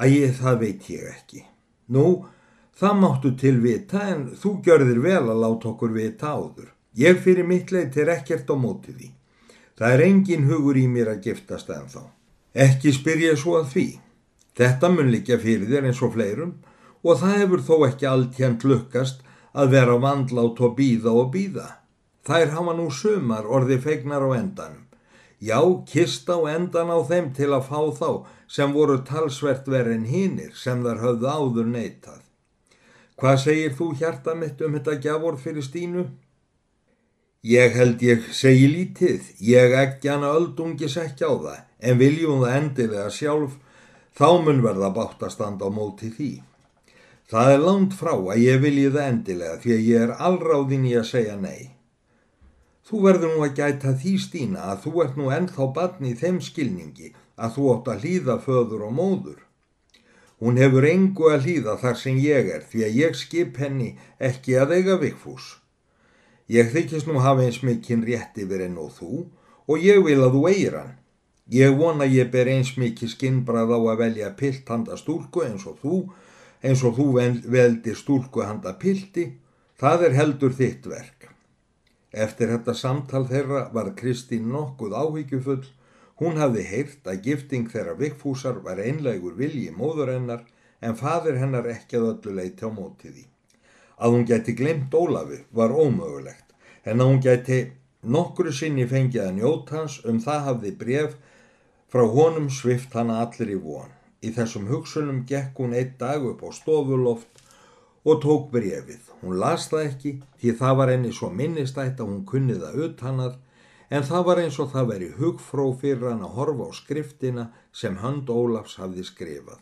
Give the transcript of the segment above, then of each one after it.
Ægir, það veit ég ekki. Nú, það máttu til vita en þú gjörðir vel að láta okkur vita áður. Ég fyrir mitt leið til ekkert á móti því. Það er engin hugur í mér að giftast en þá. Ekki spyr ég svo að því. Þetta mun líka fyrir þér eins og fleirum og það hefur þó ekki alltjent lukkast að vera vandlátt og býða og býða. Þær hafa nú sumar orði fegnar á endanum. Já, kista á endan á þeim til að fá þá sem voru talsvert verið en hinnir sem þar höfðu áður neytað. Hvað segir þú hjarta mitt um þetta gjaford fyrir Stínu? Ég held ég segi lítið, ég ekki hana öldungis ekki á það, en viljum það endilega sjálf, þá mun verða bátt að standa á móti því. Það er langt frá að ég vilji það endilega því að ég er allráðin í að segja nei. Þú verður nú að gæta því Stína að þú ert nú ennþá barn í þeim skilningi að þú ótt að hlýða föður og móður. Hún hefur engu að hlýða þar sem ég er því að ég skip henni ekki að eiga vikfús. Ég þykist nú hafa eins mikinn rétt yfir enn og þú og ég vil að þú eigir hann. Ég vona ég ber eins mikið skinnbrað á að velja pilt handa stúlku eins og þú, eins og þú veldi stúlku handa pilti, það er heldur þitt verk. Eftir þetta samtal þeirra var Kristín nokkuð áhyggjufull. Hún hafði heyrt að gifting þeirra vikfúsar var einlegur vilji móður hennar en fadir hennar ekki að öllu leiti á móti því. Að hún geti glemt Ólafi var ómögulegt en að hún geti nokkru sinni fengið að njóta hans um það hafði bref frá honum svift hana allir í von. Í þessum hugsunum gekk hún einn dag upp á stofuloft og tók brefið. Hún las það ekki því það var enni svo minnistætt að hún kunni það utanað en það var eins og það veri hugfró fyrir hann að horfa á skriftina sem Hand Ólafs hafði skrifað.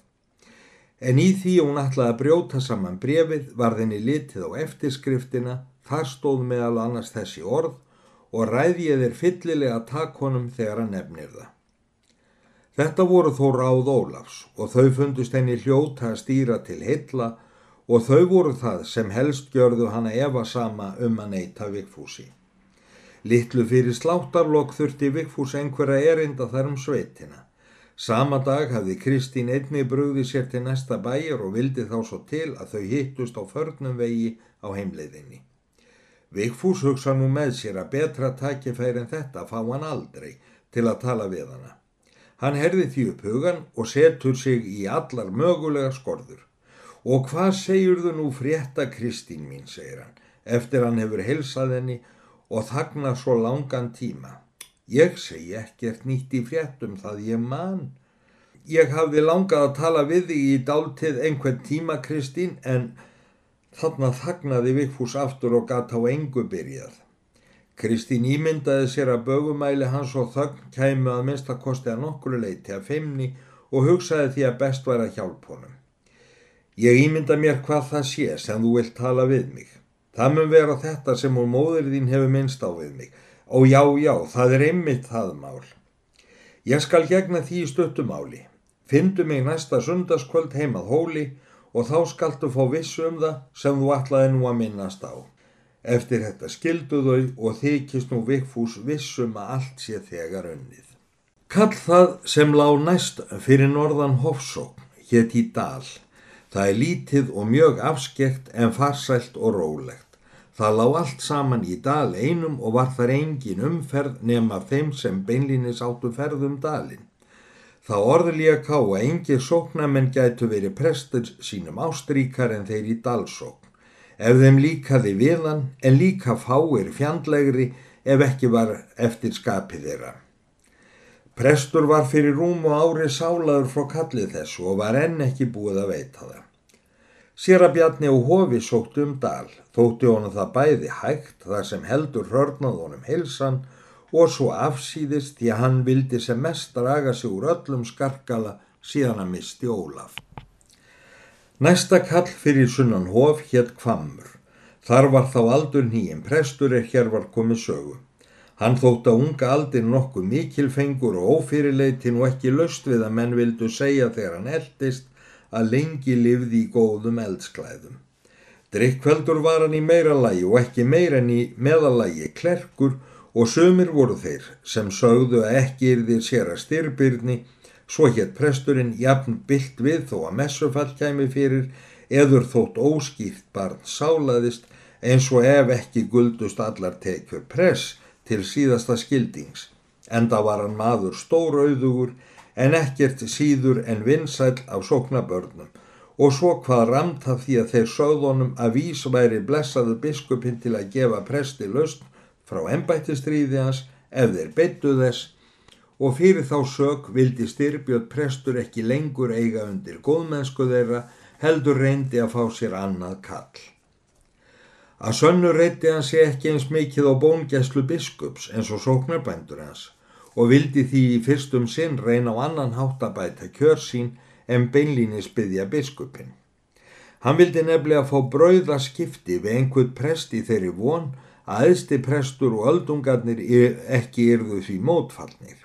En í því hún ætlaði að brjóta saman brefið var þenni litið á eftirskriftina, þar stóð meðal annars þessi orð og ræðið er fyllilega takk honum þegar hann nefnir það. Þetta voru þó ráð Ólafs og þau fundust henni hljóta að stýra til heilla og þau voru það sem helst gjörðu hana Eva sama um að neyta Vigfúsi. Littlu fyrir sláttarlokk þurfti Vigfús einhverja erinda þar um sveitina. Sama dag hafði Kristín einni brúði sér til næsta bæjar og vildi þá svo til að þau hittust á förnum vegi á heimleiðinni. Vigfús hugsa nú með sér að betra takifæri en þetta fá hann aldrei til að tala við hana. Hann herði því upp hugan og setur sig í allar mögulega skorður. Og hvað segjur þú nú frétta Kristín mín, segir hann, eftir hann hefur heilsað henni og þagna svo langan tíma. Ég segi ekkert nýtt í fréttum það ég man. Ég hafði langað að tala við þig í dáltið einhvern tíma Kristín en þarna þagnaði Vikfús aftur og gatt á engu byrjað. Kristín ímyndaði sér að bögumæli hans og þögn kæmu að minnstakosti að nokkru leiti að feimni og hugsaði því að best væri að hjálp honum. Ég ímynda mér hvað það sé sem þú vilt tala við mig. Það mun vera þetta sem úr móður þín hefur minnst á við mig. Og já, já, það er einmitt það mál. Ég skal gegna því í stuttumáli. Findu mig næsta sundaskvöld heimað hóli og þá skaltu fá vissu um það sem þú ætlaði nú að minnast á. Eftir þetta skildu þau og þykist nú vikfús vissum að allt sé þegar unnið. Kall það sem lág næst fyrir norðan Hofsókn hétt í Dál. Það er lítið og mjög afskekt en farsælt og rólegt. Það lág allt saman í dal einum og var þar engin umferð nema þeim sem beinlínis áttu ferðum dalin. Það orðlíja ká að engir sóknamenn gætu verið prestur sínum ástríkar en þeir í dalsókn. Ef þeim líkaði viðan en líka fáir fjandlegri ef ekki var eftir skapið þeirra. Prestur var fyrir rúm og ári sálaður frá kallið þessu og var enn ekki búið að veita það. Sérabjarni og hofi sótt um dal, þótti honum það bæði hægt þar sem heldur hörnað honum hilsan og svo afsýðist því að hann vildi sem mest draga sig úr öllum skarkala síðan að misti Ólaf. Næsta kall fyrir sunnan hof hétt Kvammur. Þar var þá aldur nýjum prestur er hér var komið sögum. Hann þótt að unga aldir nokkuð mikilfengur og ófyrirleitin og ekki löst við að menn vildu segja þegar hann eldist að lengi livði í góðum eldsklæðum. Drikkveldur var hann í meira lagi og ekki meira en í meðalagi klerkur og sömur voru þeir sem sögðu að ekki þér sér að styrbyrni Svo hétt presturinn jafn byllt við þó að messufall kæmi fyrir eður þótt óskýrt barn sálaðist eins og ef ekki guldust allar tekjur press til síðasta skildings. Enda var hann maður stórauðugur en ekkert síður en vinsæl af sóknabörnum og svo hvað ramt af því að þeir sögðunum að vís væri blessaðu biskupin til að gefa presti löst frá ennbættistríði hans ef þeir beittu þess. Og fyrir þá sög vildi styrbjörn prestur ekki lengur eiga undir góðmennsku þeirra heldur reyndi að fá sér annað kall. Að sönnu reyndi hann sé ekki eins mikið á bóngæslu biskups eins og sóknarbændur hans og vildi því í fyrstum sinn reyna á annan háttabæta kjör sín en beinlínis byggja biskupin. Hann vildi nefnilega fá brauða skipti við einhvern prest í þeirri von að eðsti prestur og öldungarnir ekki yrðu því mótfallnir.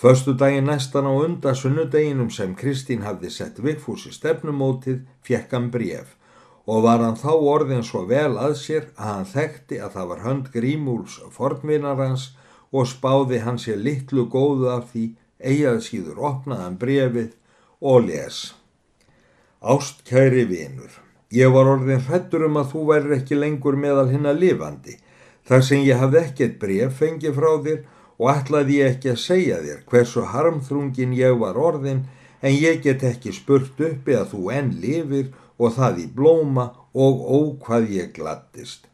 Förstu daginn næstan á undasunnudeginum sem Kristín hafði sett vikfúsi stefnumótið fjekk hann bref og var hann þá orðin svo vel að sér að hann þekkti að það var hönd grímúls fornvinar hans og spáði hann sér litlu góðu af því eigað síður opnaðan brefið og les. Ástkæri vinur, ég var orðin hrettur um að þú væri ekki lengur meðal hinn að lifandi þar sem ég hafði ekkert bref fengið frá þér og ætlaði ég ekki að segja þér hversu harmþrungin ég var orðin en ég get ekki spurt uppi að þú enn lifir og það í blóma og ókvað ég glattist.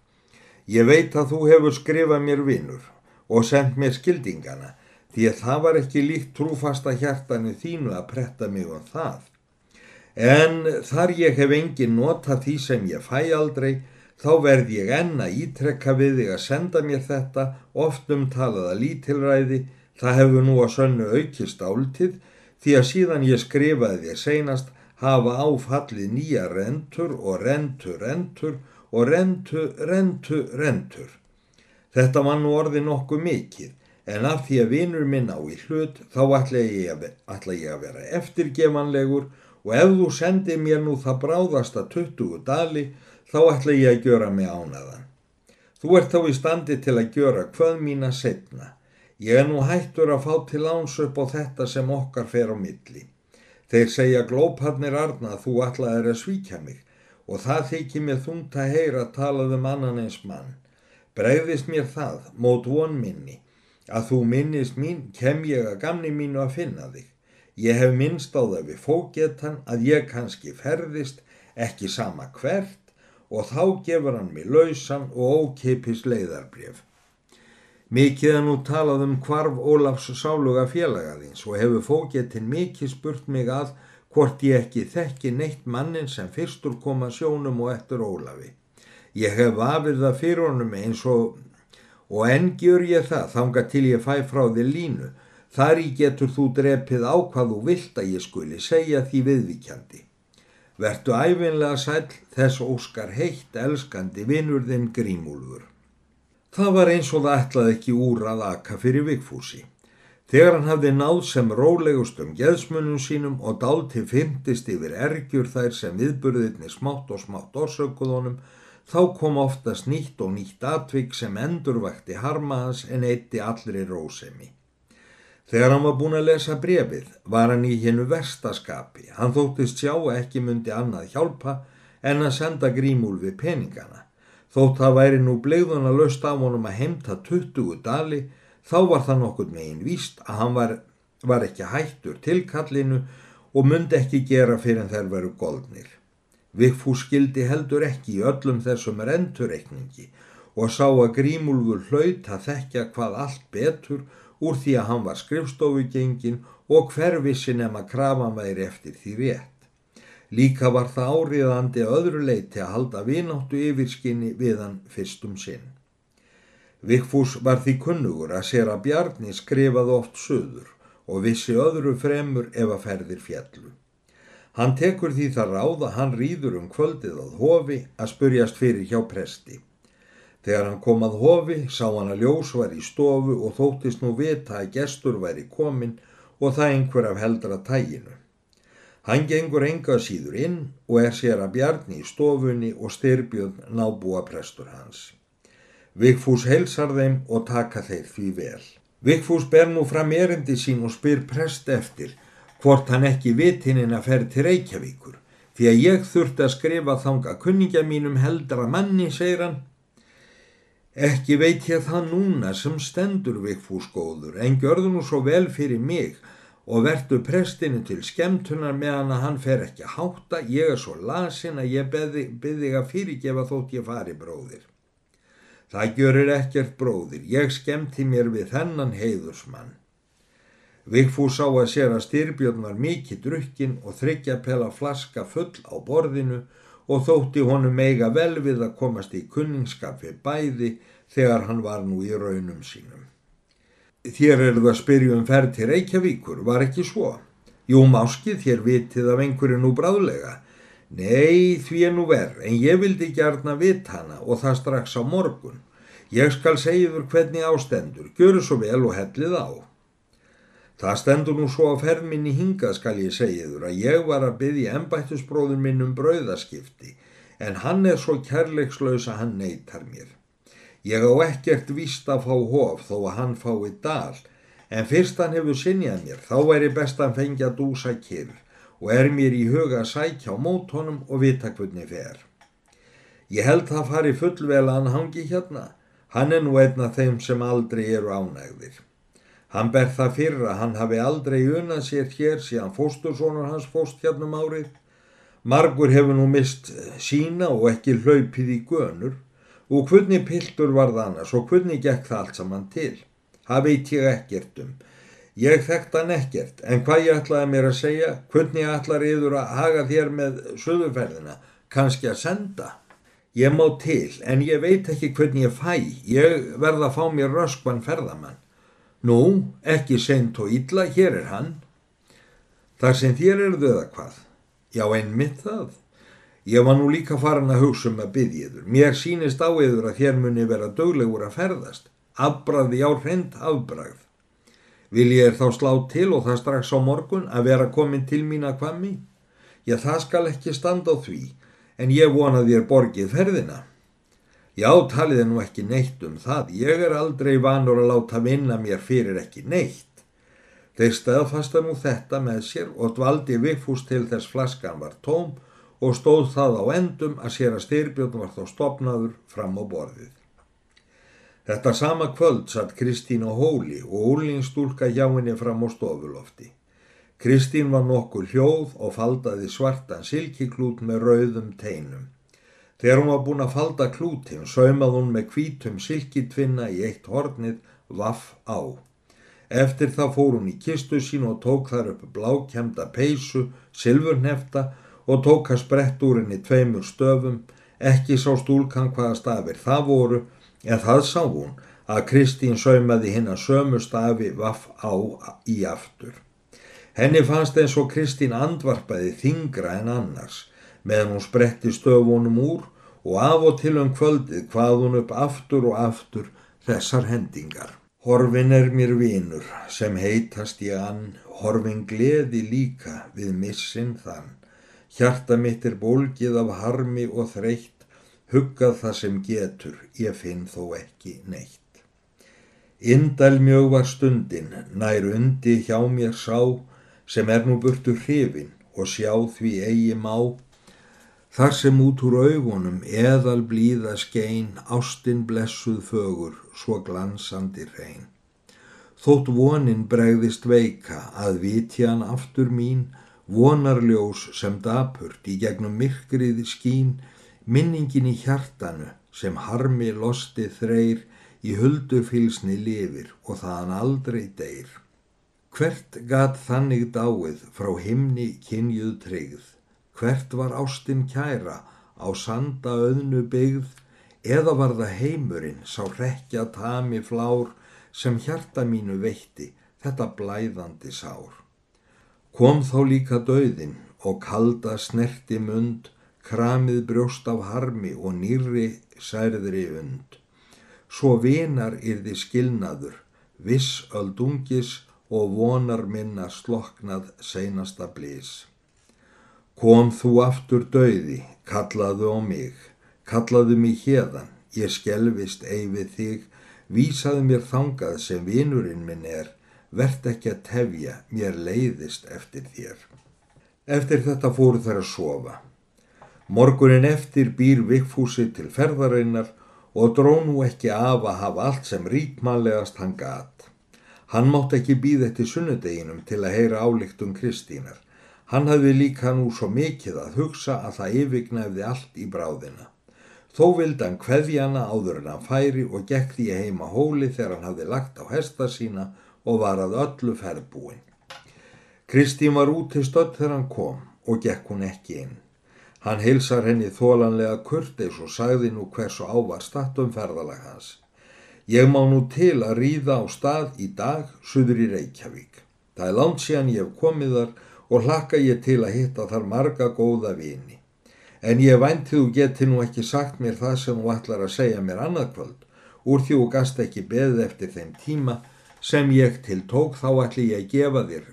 Ég veit að þú hefur skrifað mér vinnur og sendt mér skildingana því að það var ekki líkt trúfasta hjartanu þínu að pretta mig um það. En þar ég hef engin nota því sem ég fæ aldrei þá verð ég enn að ítrekka við þig að senda mér þetta, oft um talaða lítilræði, það hefur nú að sönnu aukist áltið, því að síðan ég skrifaði þér seinast hafa áfallið nýja rentur og rentur, rentur og rentur, rentur, rentur. Þetta var nú orðið nokkuð mikið, en af því að vinur minn á í hlut, þá ætla ég að, ég að vera eftirgemanlegur og ef þú sendir mér nú það bráðasta 20 dali, þá ætla ég að gjöra mig ánaðan. Þú ert þá í standi til að gjöra hvað mína setna. Ég er nú hættur að fá til áns upp á þetta sem okkar fer á milli. Þeir segja glóparnir arna að þú ætlaðir að svíkja mig og það þykir mér þungt að heyra að talað um annan eins mann. Bregðist mér það, mót von minni, að þú minnist mín kem ég að gamni mínu að finna þig. Ég hef minnst á það við fógetan að ég kannski ferðist, ekki sama hvert, og þá gefur hann mig lausan og ókeipis leiðarbref. Mikið er nú talað um hvarf Ólafs sáluga félagaðins og hefur fógetinn mikið spurt mig að hvort ég ekki þekki neitt mannin sem fyrstur koma sjónum og eftir Ólafi. Ég hef afið það fyrir honum eins og, og enn gjur ég það þanga til ég fæ frá þið línu. Þar í getur þú drepið á hvað þú vilt að ég skuli segja því viðvíkjandi. Vertu æfinlega sæl þess óskar heitt elskandi vinnurðinn grímúlfur. Það var eins og það ætlaði ekki úr að aka fyrir vikfúsi. Þegar hann hafði náð sem rólegust um geðsmunum sínum og dálti fymtist yfir ergjur þær sem viðburðirni smátt og smátt orsökuðunum, þá kom oftast nýtt og nýtt atvik sem endurvækti harmaðans en eitti allri rósemi. Þegar hann var búin að lesa brefið var hann í hennu verstaskapi. Hann þóttist sjá ekki myndi annað hjálpa en að senda grímúlfi peningana. Þótt það væri nú bleiðun að löst af honum að heimta 20 dali þá var það nokkur megin víst að hann var, var ekki hættur tilkallinu og myndi ekki gera fyrir en þær veru goldnir. Vigfús skildi heldur ekki í öllum þessum rentureikningi og sá að grímúlfur hlaut að þekka hvað allt betur úr því að hann var skrifstofugengin og hverfissi nema krafan væri eftir því rétt. Líka var það áriðandi öðru leiti að halda vináttu yfirskinni við hann fyrstum sinn. Vikfús var því kunnugur að sér að Bjarni skrifaði oft söður og vissi öðru fremur ef að ferðir fjallu. Hann tekur því það ráð að hann rýður um kvöldið að hofi að spurjast fyrir hjá presti. Þegar hann kom að hofi sá hann að ljós var í stofu og þóttist nú vita að gestur væri komin og það einhver af heldra tæginu. Hann gengur enga síður inn og er sér að bjarni í stofunni og styrbjörn nábúa prestur hans. Vigfús heilsar þeim og taka þeir því vel. Vigfús ber nú fram erindi sín og spyr prest eftir hvort hann ekki vitininn að fer til Reykjavíkur því að ég þurfti að skrifa þanga kunningja mínum heldra manni, segir hann. Ekki veit ég það núna sem stendur vikfúsgóður en gjörðu nú svo vel fyrir mig og verdu prestinu til skemtunar meðan að hann fer ekki að hátta, ég er svo lasin að ég beði að fyrirgefa þótt ég fari bróðir. Það gjörir ekkert bróðir, ég skemti mér við þennan heiðusmann. Vigfús sá að sér að styrbjörn var mikið drukkin og þryggja pela flaska full á borðinu og þótti honum meiga vel við að komast í kunningskap við bæði þegar hann var nú í raunum sínum. Þér er það að spyrja um ferð til Reykjavíkur, var ekki svo? Jú, máskið, þér vitið af einhverju nú bráðlega. Nei, því er nú verð, en ég vildi gærna vit hana og það strax á morgun. Ég skal segja þur hvernig ástendur, gjöru svo vel og hellið á. Það stendur nú svo á ferminni hingað skal ég segja þur að ég var að byggja ennbættusbróður minn um brauðaskipti, en hann er svo kærleikslaus að hann neytar mér. Ég á ekkert víst að fá hof þó að hann fái dal, en fyrst hann hefur sinjað mér, þá væri best að fengja dúsa kyrr og er mér í huga að sækja á mót honum og vita hvernig fer. Ég held það fari fullvel að hann hangi hérna, hann er nú einna þeim sem aldrei eru ánægðir. Hann ber það fyrir að hann hafi aldrei unnað sér hér síðan fóstursónur hans fóst hérna um árið. Margur hefur nú mist sína og ekki hlaupið í gönur Og hvernig piltur var það annars og hvernig gekk það allt saman til? Það veit ég ekkert um. Ég þekkt hann ekkert, en hvað ég ætlaði mér að segja, hvernig ætlar yður að haga þér með söðuferðina, kannski að senda? Ég má til, en ég veit ekki hvernig ég fæ, ég verða að fá mér röskvann ferðamann. Nú, ekki seint og illa, hér er hann. Þar sem þér eru þau að hvað? Já, einmitt það. Ég var nú líka farin að hugsa um að byggjiður. Mér sínist á yður að þér muni vera döglegur að ferðast. Afbræði á hreint afbræð. Vil ég er þá slá til og það strax á morgun að vera komin til mín að kvami? Já, það skal ekki standa á því, en ég vonaði þér borgið ferðina. Já, taliði nú ekki neitt um það. Ég er aldrei vanur að láta vinna mér fyrir ekki neitt. Þeir staðfasta nú þetta með sér og dvaldi vikfús til þess flaskan var tóm og stóð það á endum að sér að styrbjörn var þá stopnaður fram á borðið. Þetta sama kvöld satt Kristín á hóli og úrlingstúlka hjá henni fram á stofulofti. Kristín var nokkur hljóð og faldaði svartan silkiklút með rauðum teinum. Þegar hún var búin að falda klútin saumað hún með kvítum silkitvinna í eitt hornið vaff á. Eftir það fór hún í kistu sín og tók þar upp blákjemda peysu, silfurnefta og tók að sprett úr henni tveimur stöfum, ekki sá stúlkan hvaða stafir það voru, en það sá hún að Kristín saumaði hinn að sömu stafi vaff á í aftur. Henni fannst eins og Kristín andvarpaði þingra en annars, meðan hún spretti stöfunum úr og af og til um kvöldið hvað hún upp aftur og aftur þessar hendingar. Horfin er mér vinur sem heitast ég ann, horfin gleði líka við missin þann. Hjarta mitt er bólgið af harmi og þreytt, huggað það sem getur, ég finn þó ekki neitt. Indal mjög var stundin, nær undi hjá mér sá, sem er nú burtu hrifin og sjá því eigi má, þar sem út úr augunum eðal blíða skein, ástinn blessuð fögur, svo glansandi reyn. Þótt vonin bregðist veika að vitjan aftur mín, vonarljós sem dapurt í gegnum myrkrið skín, minningin í hjartanu sem harmi losti þreir í huldufylsni lifir og þaðan aldrei deyr. Hvert gat þannig dáið frá himni kynjuð tryggð, hvert var ástinn kæra á sanda öðnu byggð, eða var það heimurinn sá rekja tami flár sem hjarta mínu veitti þetta blæðandi sár. Kom þá líka döðin og kalda snerti mund, kramið brjóst af harmi og nýri særðri und. Svo vinar yrði skilnaður, viss öldungis og vonar minna sloknað seinasta blís. Kom þú aftur döði, kallaðu á mig, kallaðu mig hérðan, ég skelvist eifið þig, vísaðu mér þangað sem vinurinn minn er, Vert ekki að tefja, mér leiðist eftir þér. Eftir þetta fóru þær að sofa. Morgunin eftir býr vikfúsi til ferðarinnar og dró nú ekki af að hafa allt sem ríkmanlegast hann gat. Hann mátt ekki býða eftir sunnudeginum til að heyra álíkt um Kristínar. Hann hafði líka nú svo mikið að hugsa að það yfirgnæfði allt í bráðina. Þó vildi hann kveðjana áður en hann færi og gekk því heima hóli þegar hann hafði lagt á hesta sína og var að öllu ferðbúin. Kristín var úti stödd þegar hann kom og gekk hún ekki inn. Hann hilsar henni þólanlega kurteis og sagði nú hversu ávar stattum ferðalag hans. Ég má nú til að ríða á stað í dag suður í Reykjavík. Það er langt síðan ég hef komið þar og hlakka ég til að hitta þar marga góða vini. En ég vænti þú geti nú ekki sagt mér það sem þú ætlar að segja mér annað kvöld. Úr því þú gast ekki beðið eftir þeim tíma sem ég til tók þá ætli ég að gefa þér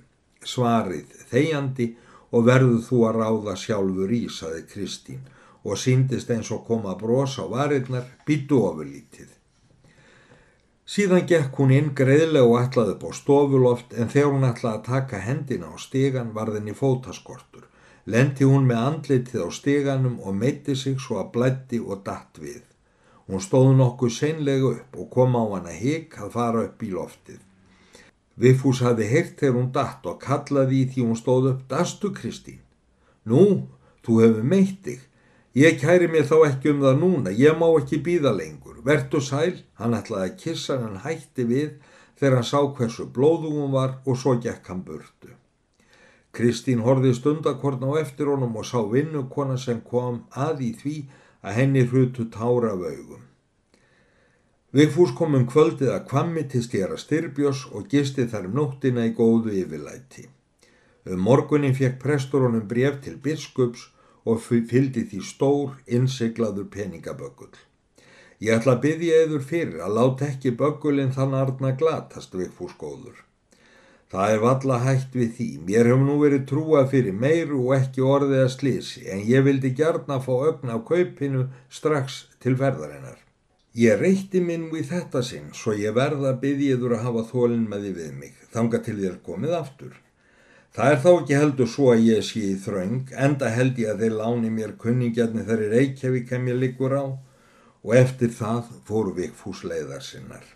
svarið þegjandi og verðu þú að ráða sjálfur í, saði Kristín og síndist eins og koma brós á varirnar, býtu ofurlítið. Síðan gekk hún inn greiðlega og ætlaði upp á stofuloft en þegar hún ætlaði að taka hendina á stegan var þenni fótaskortur. Lendi hún með andlitið á steganum og meiti sig svo að blætti og datt við. Hún stóð nokkuð seinlega upp og kom á hana higg að fara upp í loftið. Viffús hafi heyrt þegar hún datt og kallaði í því hún stóð upp, Dastu Kristín? Nú, þú hefur meitt þig. Ég kæri mér þá ekki um það núna, ég má ekki býða lengur. Vertu sæl, hann ætlaði að kissa hann hætti við þegar hann sá hversu blóðum hún var og svo gekk hann burtu. Kristín horfið stundakorn á eftir honum og sá vinnukona sem kom að í því að henni hrutu tára augum. Vigfús kom um kvöldið að kvammi til stjara styrbjós og gisti þar um nóttina í góðu yfirlæti. Um morgunin fekk prestur honum bref til biskups og fyldi því stór, innsiglaður peningaböggul. Ég ætla að byggja eður fyrir að láta ekki böggulinn þann arna glatast Vigfús góður. Það er valla hægt við því. Mér hefur nú verið trúað fyrir meiru og ekki orðið að slísi en ég vildi gjarna fá ögn á kaupinu strax til ferðarinnar. Ég reyti minn við þetta sinn svo ég verða að byggjiður að hafa þólinn með því við mig, þanga til þér komið aftur. Það er þá ekki heldur svo að ég sé í þraung, enda held ég að þeir láni mér kunningjarni þar í Reykjavík kem ég liggur á og eftir það fóru við fúsleiðar sinnar.